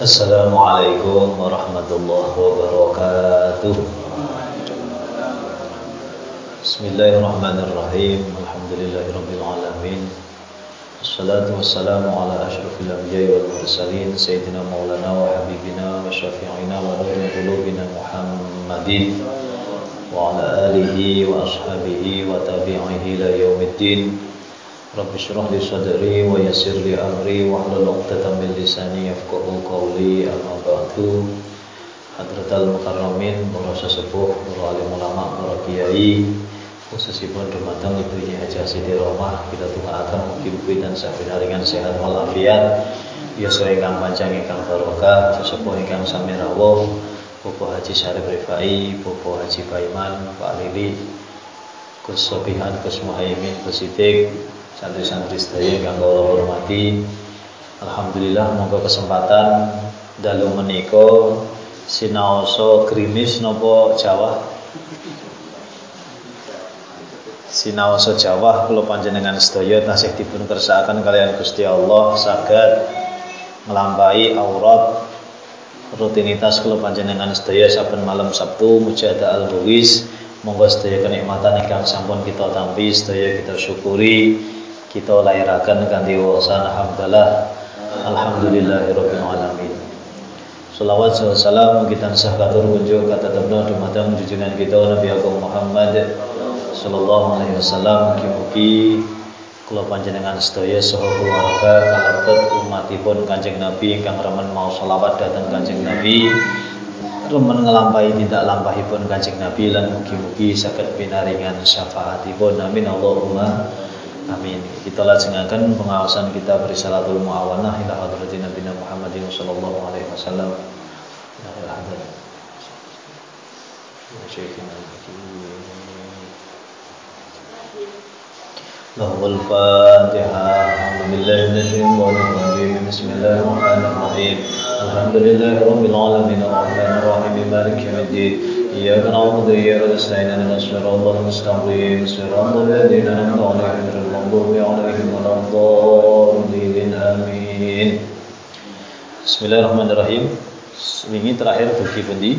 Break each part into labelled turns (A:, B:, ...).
A: السلام عليكم ورحمة الله وبركاته بسم الله الرحمن الرحيم الحمد لله رب العالمين الصلاة والسلام على أشرف الأنبياء والمرسلين سيدنا مولانا وحبيبنا وشفيعنا ونور قلوبنا محمد وعلى آله وأصحابه وتابعه إلى Rabbi syrah li sadri wa yassir li amri wa hlul 'uqdatam min lisani kauli qawli. Amma ba'du. Hadratal mukarramin, para sesepuh, para alim ulama, para kiai, khususipun Ibu Haji Siti Romah. Kita tungaaken mugi-mugi tansah pinaringan sehat walafiat. Ya Yasa ikan panjang ikan barokah, sesepuh ikan samirawo Bapak Haji Syarif Rifai, Bapak Haji Baiman, Pak Lili, Gus Sobihan, Gus Muhaimin, Sidik, santri-santri sedaya ingkang kula hormati. Alhamdulillah monggo kesempatan dalu menika sinaosa grimis napa Jawa? Sinaosa Jawa kula panjenengan sedaya tasih dipun kersakaken kalian Gusti Allah saged nglampahi aurat rutinitas kula panjenengan sedaya saben malam Sabtu mujadah al-Buwis monggo sedaya kenikmatan ingkang sampun kita tampi sedaya kita syukuri kita lahirakan kanthi wawasan alhamdulillah. Alhamdulillahirabbil alamin. Salawat salam kita sah katur kunjung kata tabna dumateng junjungan kita Nabi Agung Muhammad sallallahu alaihi wasallam. Mugi-mugi kula panjenengan sedaya saha keluarga kalebet umatipun Kanjeng Nabi ingkang remen mau selawat dhateng Kanjeng Nabi. Remen ngelampahi tidak lampahipun Kanjeng Nabi lan mugi-mugi saged pinaringan syafaatipun. Amin Allahumma Amin. Kita lajengaken pengawasan kita berisalatul muawanah ila hadratin Nabi Muhammadin sallallahu alaihi wasallam. Ya hadir. Syekhina له الفاتحة أعوذ بالله من الشيطان الرجيم بسم الله الرحمن الرحيم الحمد لله رب العالمين الرحمن الرحيم مالك يوم الدين إياك نعبد وإياك نستعين اهدنا الصراط المستقيم صراط الذين أنعمت عليهم غير المغضوب عليهم ولا الضالين آمين Bismillahirrahmanirrahim. Wingi terakhir dugi pundi?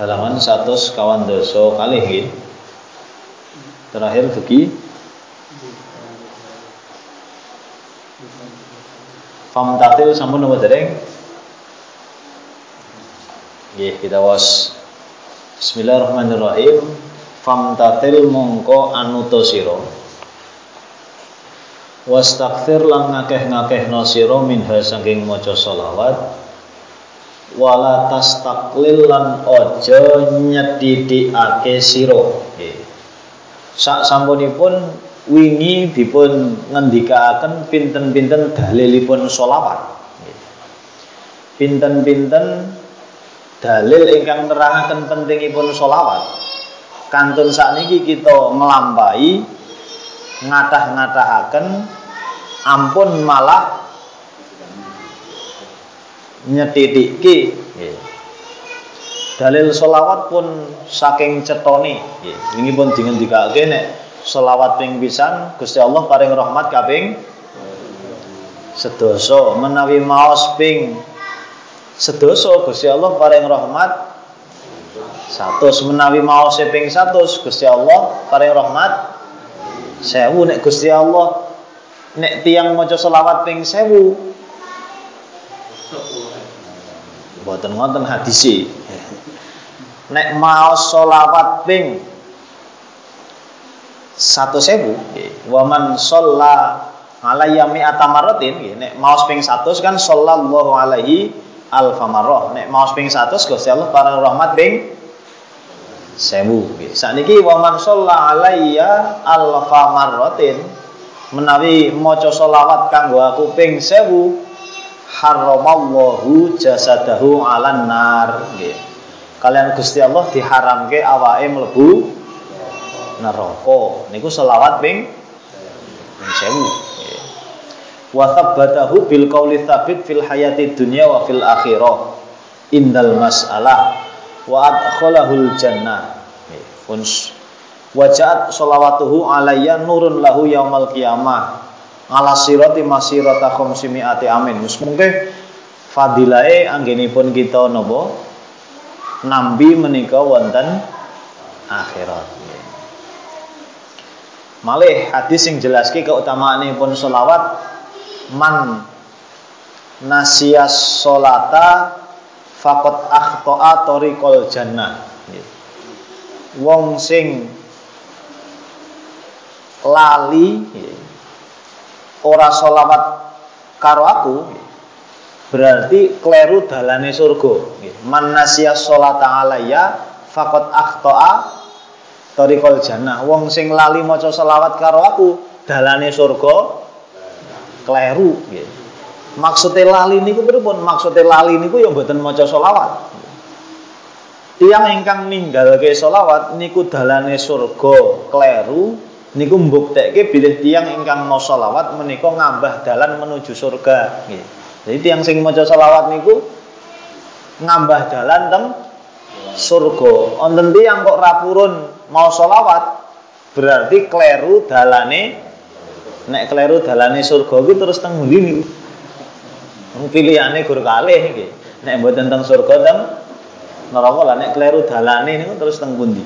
A: Halaman 100 kawan doso kalih Terakhir dugi Famtatil sampun napa dereng? Nggih, kita was Bismillahirrahmanirrahim. Famtatil mongko anuta sira. Wastakfir lan ngakeh-ngakehna sira minha saking maca selawat. Wala tastaklil lan aja nyedhidhikake sira. Nggih. Sak sampunipun wingi dipun ngendikaaken pinten-pinten dalilipun solawat. Pinten-pinten dalil ingkang nerangaken pentingipun solawat. Kantun sakniki kita nglampahi ngatah-ngatahaken ampun malah nyetitiki dalil solawat pun saking cetoni. Ini pun dengan dikake nek selawat ping pisan Gusti Allah paring rahmat kaping sedoso. Menawi maos ping sedoso Gusti Allah paring rahmat. Satu menawi maos ping satu Gusti Allah paring rahmat. Sewu nek Gusti Allah nek tiang maca selawat ping sewu. Boten ngoten hadisi. Nek maos selawat ping satu sewu waman sholla alayya mi'ata marratin nek maos ping 100 kan sallallahu alaihi alfa marrah nek maos ping 100 Gusti Allah para rahmat ping sewu. Sakniki waman sholla alayya alfa marratin menawi maca selawat kanggo aku ping sewu haramallahu jasadahu alan nar. Nggih. Kalian Gusti Allah diharamke awake mlebu neraka. Niku selawat ping 1000 wa thabbatahu bil qauli tsabit fil hayati dunya wa fil akhirah. Indal mas'alah wa adkhalahul jannah. Funs wajaat sholawatuhu alayya nurun lahu yaumal qiyamah. Ala sirati masirata khamsimiati amin. Mus mungkin fadilahe anggenipun kita napa? Nambi menika wonten akhirat. Malih hadis sing jelaske keutamaanipun selawat man nasiyas solata fakot akhtoa tariqal jannah. Wong sing lali ora solawat karo aku berarti kleru dalane surga. Man nasiyas solata alayya fakot akhtoa Torikol jannah. Wong sing lali maca selawat karo aku, dalane surga nggih. Maksude lali niku pripun? Maksude lali niku ya mboten maca selawat. Tiang ingkang ninggalke selawat niku dalane surga kleru niku mbuktekke bilih tiang ingkang maca selawat menika ngambah dalan menuju surga. Jadi tiang sing maca selawat niku ngambah dalan teng surga. Wonten tiyang kok rapurun mau solawat berarti kleru dalane nek kleru dalane surga kuwi terus teng ngendi niku? Pilihane gur kalih iki. Nek mboten teng surga teng neraka lah nek kleru dalane niku terus teng pundi?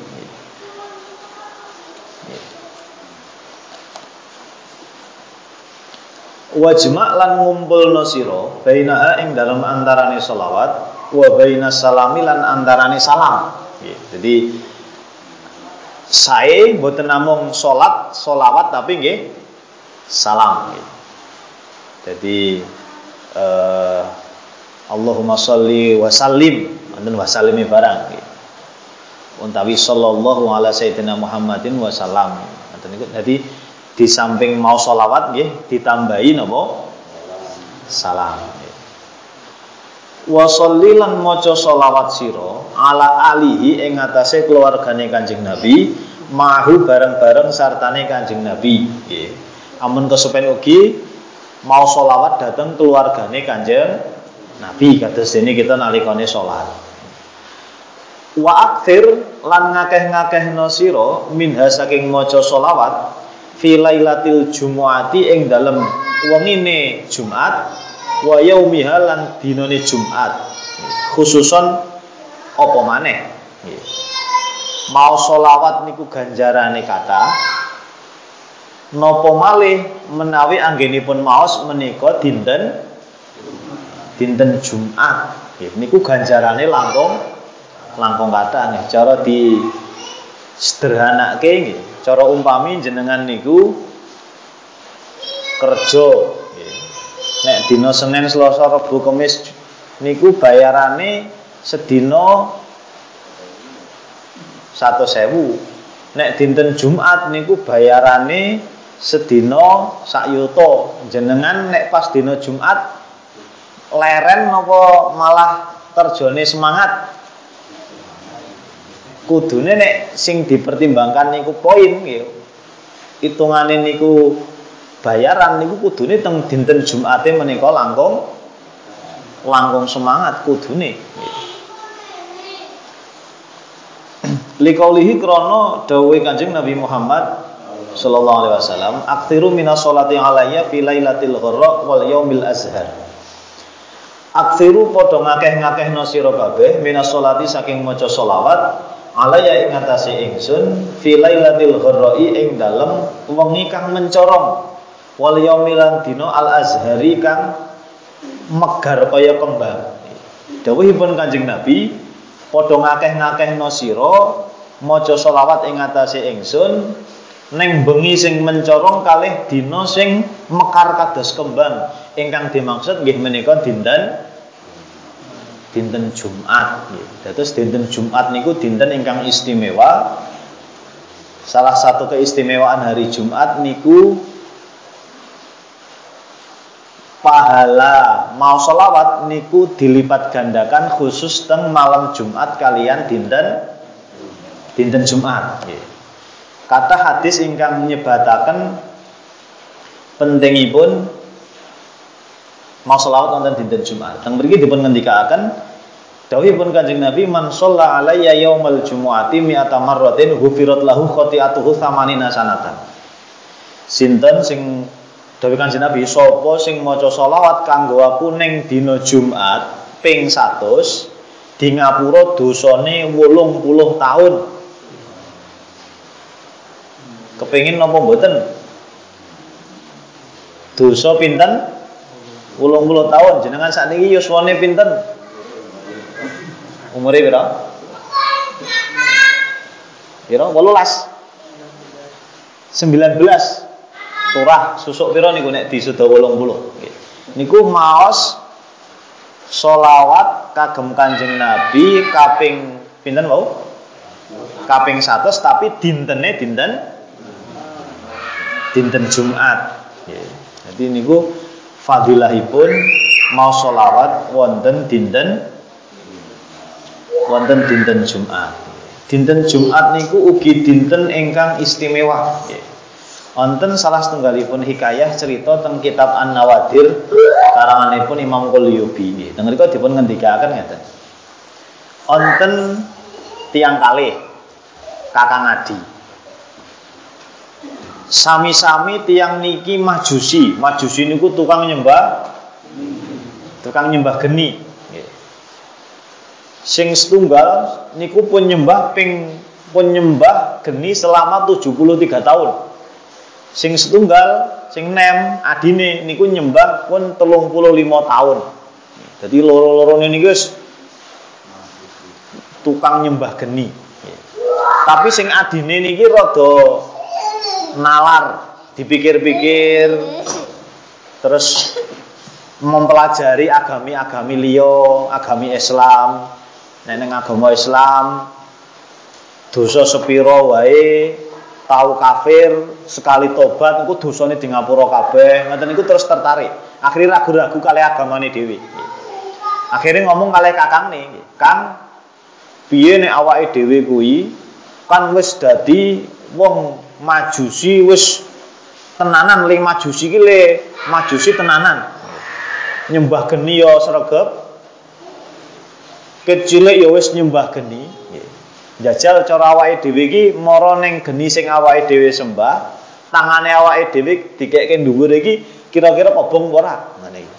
A: Wajma lan ngumpulno sira baina ing dalam antarane selawat wa baina salami lan antarane salam. Jadi saya mboten namung salat, solawat tapi nggih salam nggih. Jadi eh, Allahumma sholli wa sallim, wonten wa sallimi barang nggih. Untawi sallallahu ala sayyidina Muhammadin wa salam. Ngoten niku dadi di samping mau solawat nggih ditambahi napa? Salam wa lan maca selawat sira ala alihi ing atase keluargane Kanjeng Nabi mahu bareng-bareng sartane Kanjeng Nabi nggih amun kesupen ugi mau selawat dateng keluargane Kanjeng Nabi. Kados dene kita nalikane salat wa akthir lan ngakeh-ngakehno sira minha saking maca selawat fi lailatil jumuati ing dalem wengine Jumat wa yaumiha lan dinane Jumat. Khususon apa maneh? Mau solawat niku ganjarane kata nopo malih menawi anggenipun maos menika dinten dinten Jumat. Niku ganjarane langkung langkung kata nih cara di sederhanake nggih. Cara umpami jenengan niku kerja nek dina Senin Selasa Rabu Kamis niku bayarane sedina satu sewu. Nek dinten Jumat niku bayarane sedina sak jenengan nek pas dina Jumat leren napa malah terjone semangat? Kudune nek sing dipertimbangkan niku poin nggih hitungane niku bayaran niku kudune teng dinten Jumate menika langkung langkung semangat kudune. Likaulihi krono dawuhe Kanjeng Nabi Muhammad sallallahu alaihi wasallam, "Aktsiru minas sholati alayya fi lailatil gharra wal yaumil azhar." Aktsiru padha ngakeh-ngakehno sira kabeh minas sholati saking maca selawat alaya ing atase ingsun fi lailatil gharra'i ing dalem wengi kang mencorong wal yaumilan dino al azhari kang megar kaya kembang dawuhipun Kanjeng Nabi padha ngakeh-ngakehno sira maca selawat ing atase ingsun ning bengi sing mencorong kalih dina sing mekar kados kembang ingkang dimaksud nggih menika dinten dinten Jumat nggih. Dinten Jumat niku dinten ingkang istimewa. Salah satu keistimewaan hari Jumat niku pahala mau sholawat niku dilipat gandakan khusus teng malam Jumat kalian dinten dinten Jumat kata hadis ingkang menyebataken pentingipun mau sholawat wonten dinten Jumat teng mriki dipun ngendikaken Dawuhipun Kanjeng Nabi man shalla alayya yaumal jumu'ati mi'ata marratin hufirat lahu khati'atuhu thamanina sanatan. Sinten sing Dawuh Kanjeng Nabi, sapa sing maca selawat kanggo aku ning dina Jumat ping 100 di ngapura dosane 80 tahun. Kepengin napa mboten? Dosa pinten? 80 tahun. Jenengan sakniki yuswane pinten? Umure pira? Pira? 18. 19 turah susuk pira niku nek disuda 80 nggih niku maos solawat kagem Kanjeng Nabi kaping pinten wau kaping 100 tapi dintene dinten dinten Jumat jadi niku fadilahipun mau solawat wonten dinten wonten dinten Jumat dinten Jumat niku ugi dinten ingkang istimewa Wonten salah setunggalipun hikayah cerita tentang kitab An-Nawadir karanganipun Imam Qulyubi nggih. Teng mriku dipun ngendikaken ngeten. Wonten tiang kalih Kakang Adi. Sami-sami tiang niki majusi. Majusi niku tukang nyembah tukang nyembah geni. Sing setunggal niku pun nyembah ping pun nyembah geni selama 73 tahun. Sing setunggal sing nem adine niku nyembah pun telung puluh lima tahun. Jadi loro-loro ini guys tukang nyembah geni. Tapi sing adine niki rada nalar dipikir-pikir terus mempelajari agami-agami liya, agami Islam. Nek agama Islam dosa sepiro wae tahu kafir sekali tobat niku dosane di ngapura kabeh. Ngoten niku terus tertarik. Akhirnya ragu-ragu kali agamane dhewe. Akhirnya ngomong kali kakang nih kang piye nek awake dhewe kuwi? Kan wis dadi wong majusi wis tenanan ling majusi ki le majusi tenanan nyembah geni ya sregep kecil ya wis nyembah geni Jajal cara awake dhewe iki mara ning geni sing awake dhewe sembah, tangane awake dhewe dikekke dhuwur iki kira-kira kobong ora? Ngene iki.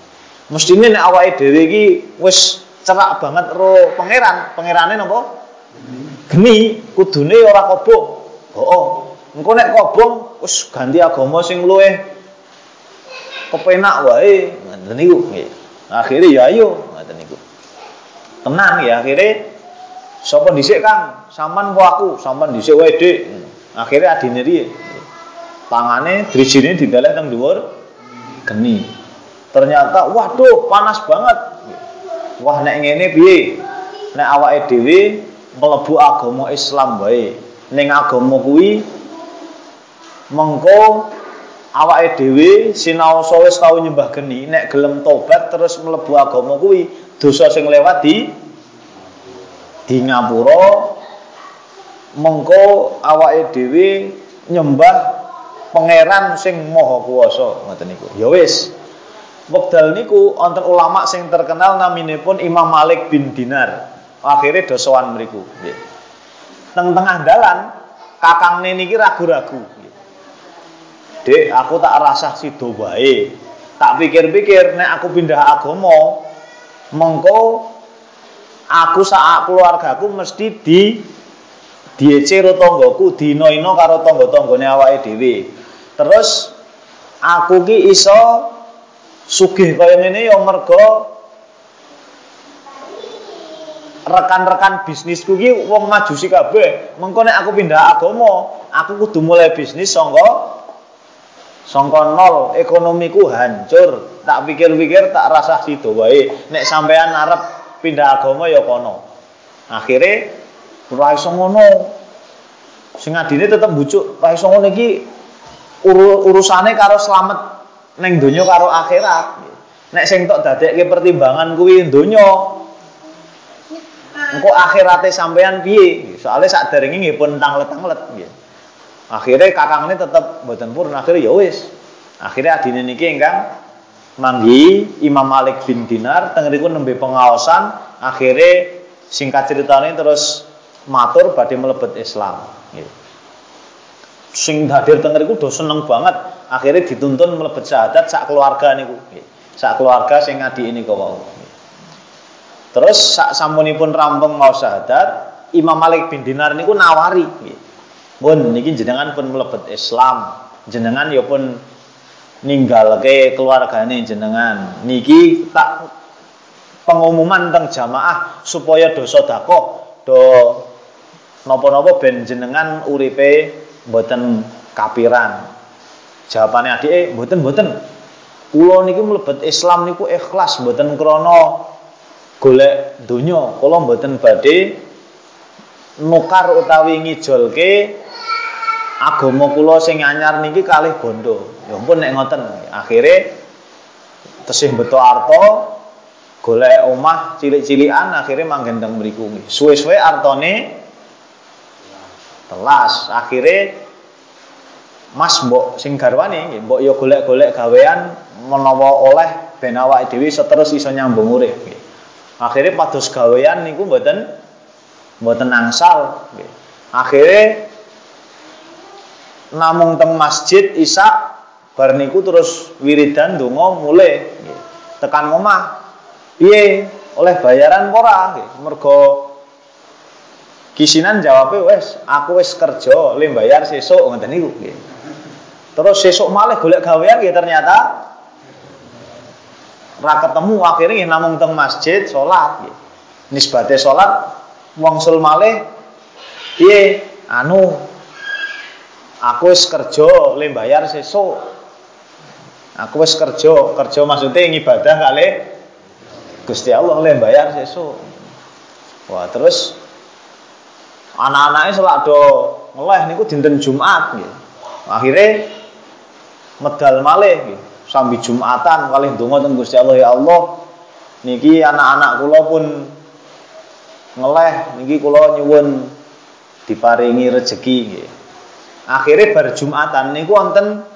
A: Mestine nek awake dhewe iki wis cerak banget ro pangeran, pangerane napa? Geni, kudune ora kobong. Hooh. Engko nek kobong wis ganti agama sing luwih kepenak wae. Ngoten niku nggih. Akhire ya ayo ngoten niku. Tenang ya akhirnya Sapa dhisik Kang? Saman po aku, saman dhisik wae Dik. Akhire adine riye. Tangane drijine didalek teng dhuwur geni. Ternyata waduh panas banget. Wah nek ngene piye? Nek awake dhewe mlebu agama Islam wae. Ning agama kuwi mengko awake dhewe sinaosa wis tau nyembah geni, nek gelem tobat terus mlebu agama kuwi, dosa sing lewat di di ngapura mengko awake dhewe nyembah pangeran sing maha kuwasa ngoten niku. Ya wis. Wekdal niku wonten ulama sing terkenal naminipun Imam Malik bin Dinar. Akhirnya dosoan mriku nggih. Teng tengah dalan kakangne niki ragu-ragu Dek, aku tak rasa sido wae. Tak pikir-pikir nek aku pindah agama, mengko aku saat keluargaku mesti di diece karo tanggaku dina-ina karo tangga-tanggane awake dhewe. Terus aku ki iso sugih kaya ngene ya merga rekan-rekan bisnisku ki wong majusi kabeh. Mengko nek aku pindah agama, aku kudu mulai bisnis sangka sangka nol, ekonomiku hancur. Tak pikir-pikir tak rasa sido wae. Nek sampean arep pindah agama ya kono. Akhire ora iso ngono. Sing adine tetep bujuk, ora iso ngono ur urusane karo slamet ning donya karo akhirat. Nek sing tok dadekke pertimbangan kuwi donya. Engko akhirate sampean piye? Soale sakderenge nggih pun tanglet-tanglet nggih. Akhire kakangane tetep mboten purun, akhire ya wis. Akhire adine niki ingkang manggi Imam Malik bin Dinar teng riku nembe pengaosan. Akhirnya singkat ceritanya terus matur badhe melebet Islam. Nggih. Sing hadir teng do seneng banget. Akhirnya dituntun melebet syahadat sak keluarga niku. Sak keluarga sing ngadi ini kau Terus sak sampunipun rampung mau syahadat, Imam Malik bin Dinar niku nawari. Pun niki jenengan pun melebet Islam. Jenengan ya pun ninggalke keluargane jenengan. Niki tak pengumuman tentang jamaah supaya dosa dakoh do nopo-nopo ben jenengan uripe mboten kapiran. Jawabane adike mboten mboten. Kula niki mlebet Islam niku ikhlas mboten krana golek donya kula mboten badhe nukar utawi ngijolke agama kula sing anyar niki kalih bondo. Ya ampun nek ngoten. Akhire tesih beto arto golek omah cilik-cilikan akhire manggen teng mriku. Suwe-suwe artone telas. Akhire Mas mbok sing garwane mbok ya golek-golek gawean menawa oleh ben awake dhewe seterus iso nyambung urip nggih. Akhirnya pados gawean niku mboten mboten angsal. Akhire namung teng masjid Isa bar terus wiridan donga mulai. Tekan omah. Piye? Oleh bayaran ora. Mergo kisinan jawabnya wes aku wes kerja lim bayar sesuk ngoten niku. Terus sesuk malih golek gawean nggih ternyata ra ketemu akhirnya namung teng masjid salat nisbate salat wangsul malih piye anu aku wis kerja le bayar sesuk aku wis kerja kerja maksudnya ngibadah kali Gusti Allah le bayar sesuk wah terus anak-anaknya selak do ngeleh niku dinten Jumat gitu. akhirnya medal malih gitu sambil Jumatan kali donga teng Gusti Allah ya Allah niki anak-anak kula pun ngeleh niki kula nyuwun diparingi rezeki nggih. Akhire bar Jumatan niku wonten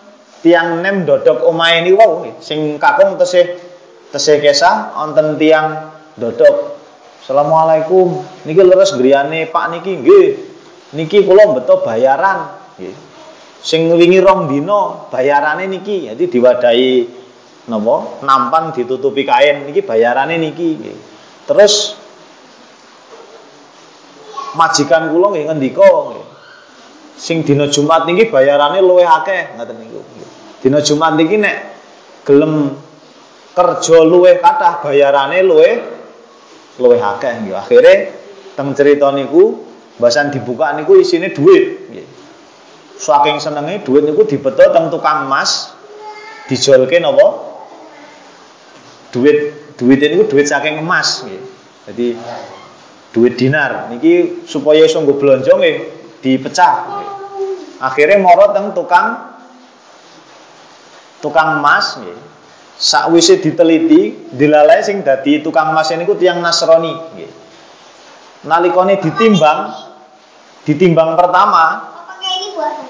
A: tiang nem dodok omahe niku wau sing kakung tesih tesih kesah wonten tiang dodok. Assalamualaikum. Niki leres griyane Pak niki nggih. Niki kula beto bayaran nggih sing wingi rong dina bayarane niki jadi diwadahi napa nampan ditutupi kain niki bayarane niki terus majikan kula nggih ngendika nggih sing dina Jumat niki bayarane luwih akeh ngoten niku. Dina Jumat niki nek gelem kerja luwih kathah bayarane luwih luwih akeh nggih. Akhire teng cerita niku bahasan dibuka niku isine duit nggih. Saking senenge duit niku dibeto teng tukang emas dijolke napa? Duit duit niku duit saking emas nggih. Jadi duit dinar. Niki supaya iso nggo blonjo nggih dipecah akhirnya moro teng tukang tukang emas nggih sakwise diteliti dilalai sing dadi tukang emas niku tiyang Nasrani nggih nalikane ditimbang ditimbang pertama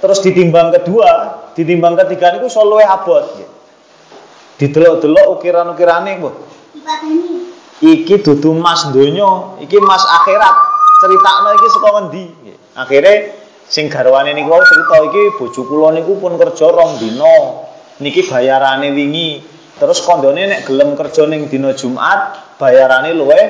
A: Terus ditimbang kedua, ditimbang ketiga niku iso luwih abot gitu. Didelok-delok ukiran-ukirane mbah. Iki dudu mas donya, iki mas akhirat. Critakno iki saka ngendi? Akhire sing garwane niku wau cerita iki bojo kula niku pun kerja rong dina. Niki bayarane wingi. Terus kondone nek gelem kerja ning dina Jumat, bayarane luwih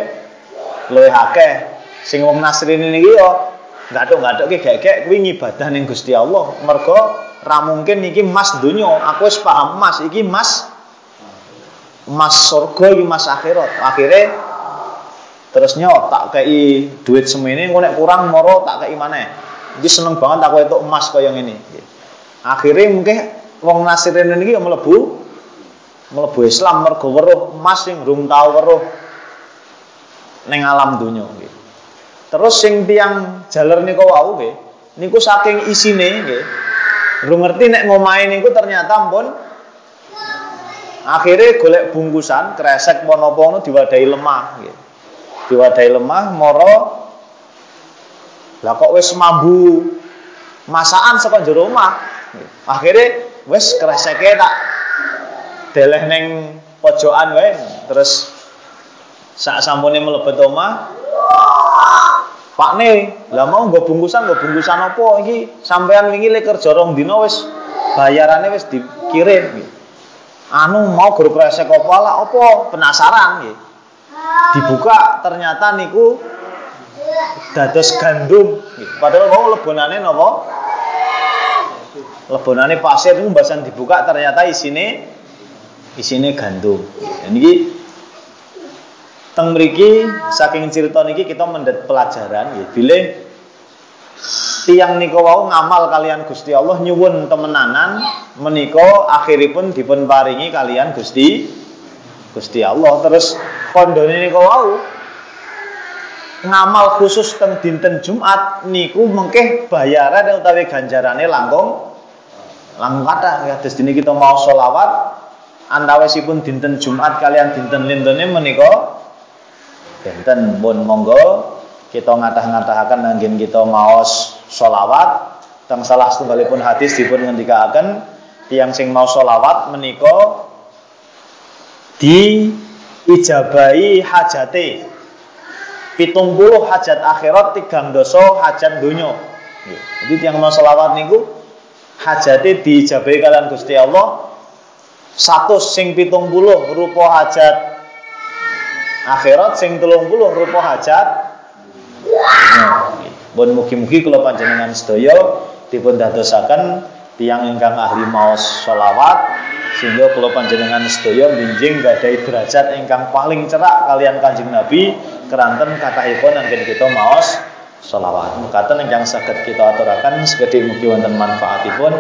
A: luwih akeh. Sing wong Nasrani niki yo Gathuk-gathuk ki gek-gek kuwi ngibadah ning Gusti Allah. Mergo ra mungkin iki mas donya. Aku wis paham mas iki mas mas surga iki mas akhirat. Akhire terus nyok tak kei duit semene engko nek kurang moro tak kei maneh. Iki seneng banget aku itu emas kaya ngene. Akhire mungkin wong Nasrani niki ya mlebu mlebu Islam mergo weruh emas sing rung tau weruh ning alam nggih. Terus sing tiang jaler niku wau nggih, niku saking isine nggih. Lu ngerti nek ngomahe niku ternyata pun akhirnya golek bungkusan kresek diwadahi lemah nggih. Lemah moro lah kok wis mambu masakan saka jero omah. Akhirnya wis kreseke tak deleh ning pojokan wae. Terus sak sampune mlebet omah Pak Ne, lah mau nggo bungkusan nggo bungkusan apa? Iki? Sampean wingi lek kerja rong dina wis bayarane wis di kirim anu mau guru kresek apa? Lah apa penasaran. Gitu dibuka ternyata niku dados gandum. Padahal mau lebonane napa? Lebonane pasir niku bahasan dibuka ternyata isine isine gandum. Niki teng mriki saking cerita niki kita mendet pelajaran nggih bilih tiang niko wau ngamal kalian Gusti Allah nyuwun temenanan menika akhiripun dipun paringi kalian Gusti Gusti Allah. Terus kondone niko wau ngamal khusus teng dinten Jumat niku mengkeh bayaran utawi ganjarane langkung langkung kathah. Ya terus dini kita mau sholawat antawasipun dinten Jumat kalian dinten lintene menika benten pun monggo kita ngatah-ngatahaken anggen kita maos solawat teng salah setunggalipun hadis dipun ngendikaken tiang sing mau solawat menika di ijabai hajate pitung puluh hajat akhirat tigang doso hajat dunya jadi tiang mau solawat niku hajate diijabai kalian Gusti Allah satu sing pitung puluh rupa hajat akhirat sing telung puluh rupa hajat Bon mugi-mugi kula panjenengan sedaya dipun dadosaken tiyang ingkang ahli maos selawat sehingga kula panjenengan sedaya binjing gadai derajat ingkang paling cerak kalian Kanjeng Nabi keranten kathahipun anggen kita maos selawat. Mekaten ingkang saged kita aturaken sekedhik mugi wonten manfaatipun.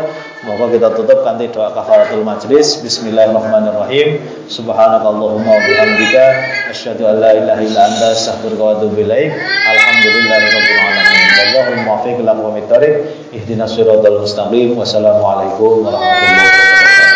A: Moga kita tutup kanthi doa kafaratul majlis. Bismillahirrahmanirrahim. Subhanakallahumma wa bihamdika asyhadu an la ilaha illa anta astaghfiruka wa atubu ilaik. Alhamdulillahirabbil alamin. Wallahul muwaffiq ila aqwamit thoriq. Ihdinas siratal mustaqim. Wassalamualaikum warahmatullahi wabarakatuh.